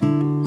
Música